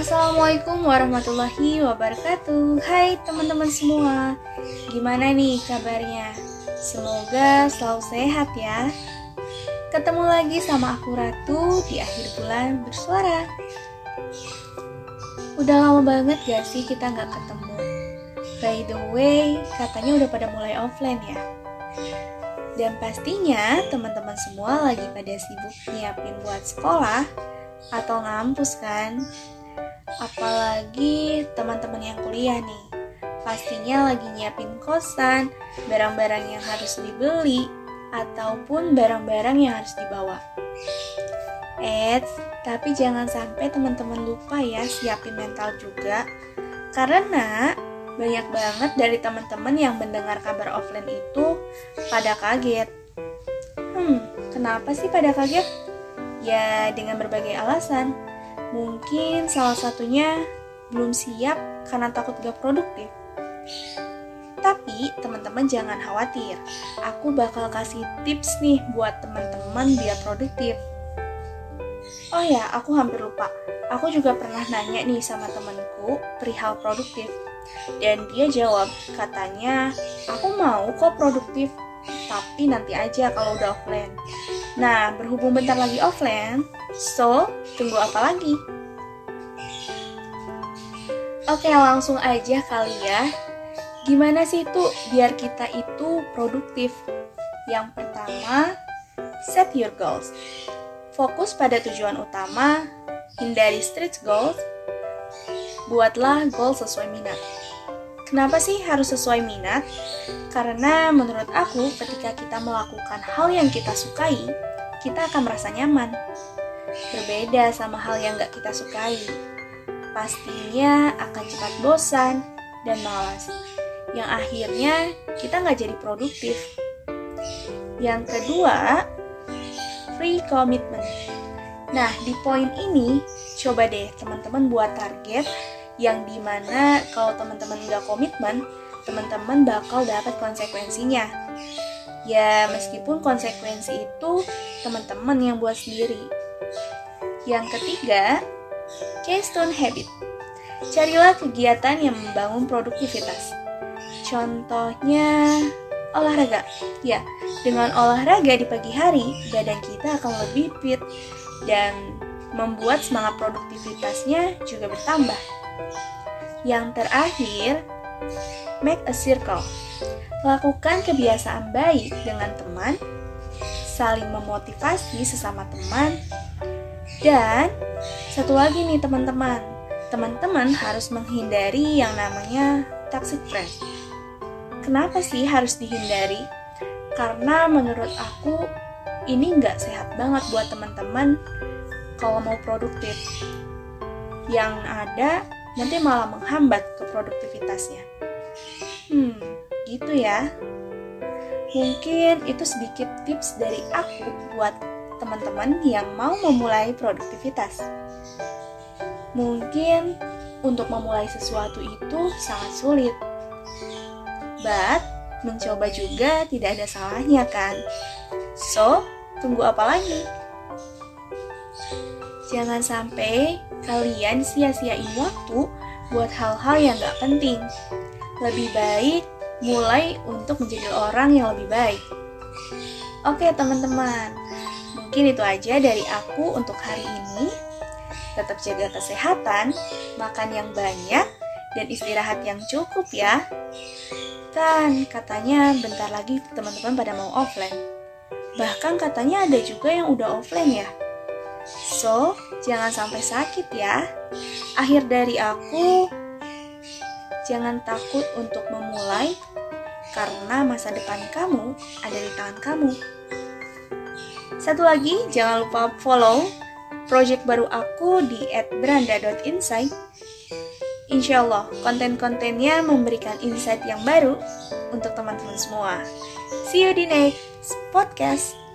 Assalamualaikum warahmatullahi wabarakatuh. Hai teman-teman semua Gimana nih kabarnya? Semoga selalu sehat ya. Ketemu lagi sama aku Ratu di akhir bulan bersuara. Udah lama banget gak sih kita gak ketemu? By the way, katanya udah pada mulai offline ya. Dan pastinya teman-teman semua lagi pada sibuk nyiapin buat sekolah atau ngampus kan Apalagi teman-teman yang kuliah nih Pastinya lagi nyiapin kosan, barang-barang yang harus dibeli, ataupun barang-barang yang harus dibawa. Eits, tapi jangan sampai teman-teman lupa ya siapin mental juga. Karena banyak banget dari teman-teman yang mendengar kabar offline itu pada kaget. Hmm, kenapa sih pada kaget? Ya, dengan berbagai alasan. Mungkin salah satunya belum siap karena takut gak produktif. Tapi teman-teman jangan khawatir, aku bakal kasih tips nih buat teman-teman biar produktif. Oh ya, aku hampir lupa. Aku juga pernah nanya nih sama temanku perihal produktif. Dan dia jawab, katanya, aku mau kok produktif, tapi nanti aja kalau udah offline. Nah, berhubung bentar lagi offline, So, tunggu apa lagi? Oke, langsung aja kali ya. Gimana sih tuh biar kita itu produktif? Yang pertama, set your goals. Fokus pada tujuan utama, hindari stretch goals. Buatlah goal sesuai minat. Kenapa sih harus sesuai minat? Karena menurut aku ketika kita melakukan hal yang kita sukai, kita akan merasa nyaman berbeda sama hal yang gak kita sukai. Pastinya akan cepat bosan dan malas, yang akhirnya kita nggak jadi produktif. Yang kedua, free commitment. Nah, di poin ini, coba deh teman-teman buat target yang di mana kalau teman-teman nggak komitmen, teman-teman bakal dapat konsekuensinya. Ya, meskipun konsekuensi itu teman-teman yang buat sendiri. Yang ketiga, keystone habit. Carilah kegiatan yang membangun produktivitas. Contohnya, olahraga. Ya, dengan olahraga di pagi hari, badan kita akan lebih fit dan membuat semangat produktivitasnya juga bertambah. Yang terakhir, make a circle. Lakukan kebiasaan baik dengan teman, saling memotivasi sesama teman, dan satu lagi nih teman-teman, teman-teman harus menghindari yang namanya toxic friend. Kenapa sih harus dihindari? Karena menurut aku ini nggak sehat banget buat teman-teman kalau mau produktif. Yang ada nanti malah menghambat ke produktivitasnya. Hmm, gitu ya. Mungkin itu sedikit tips dari aku buat teman-teman yang mau memulai produktivitas. Mungkin untuk memulai sesuatu itu sangat sulit. But, mencoba juga tidak ada salahnya kan? So, tunggu apa lagi? Jangan sampai kalian sia-siain waktu buat hal-hal yang gak penting. Lebih baik mulai untuk menjadi orang yang lebih baik. Oke teman-teman, Mungkin itu aja dari aku untuk hari ini. Tetap jaga kesehatan, makan yang banyak, dan istirahat yang cukup ya. Kan katanya bentar lagi teman-teman pada mau offline. Bahkan katanya ada juga yang udah offline ya. So, jangan sampai sakit ya. Akhir dari aku, jangan takut untuk memulai karena masa depan kamu ada di tangan kamu. Satu lagi, jangan lupa follow project baru aku di @branda.insight. Insya Allah, konten-kontennya memberikan insight yang baru untuk teman-teman semua. See you di next podcast.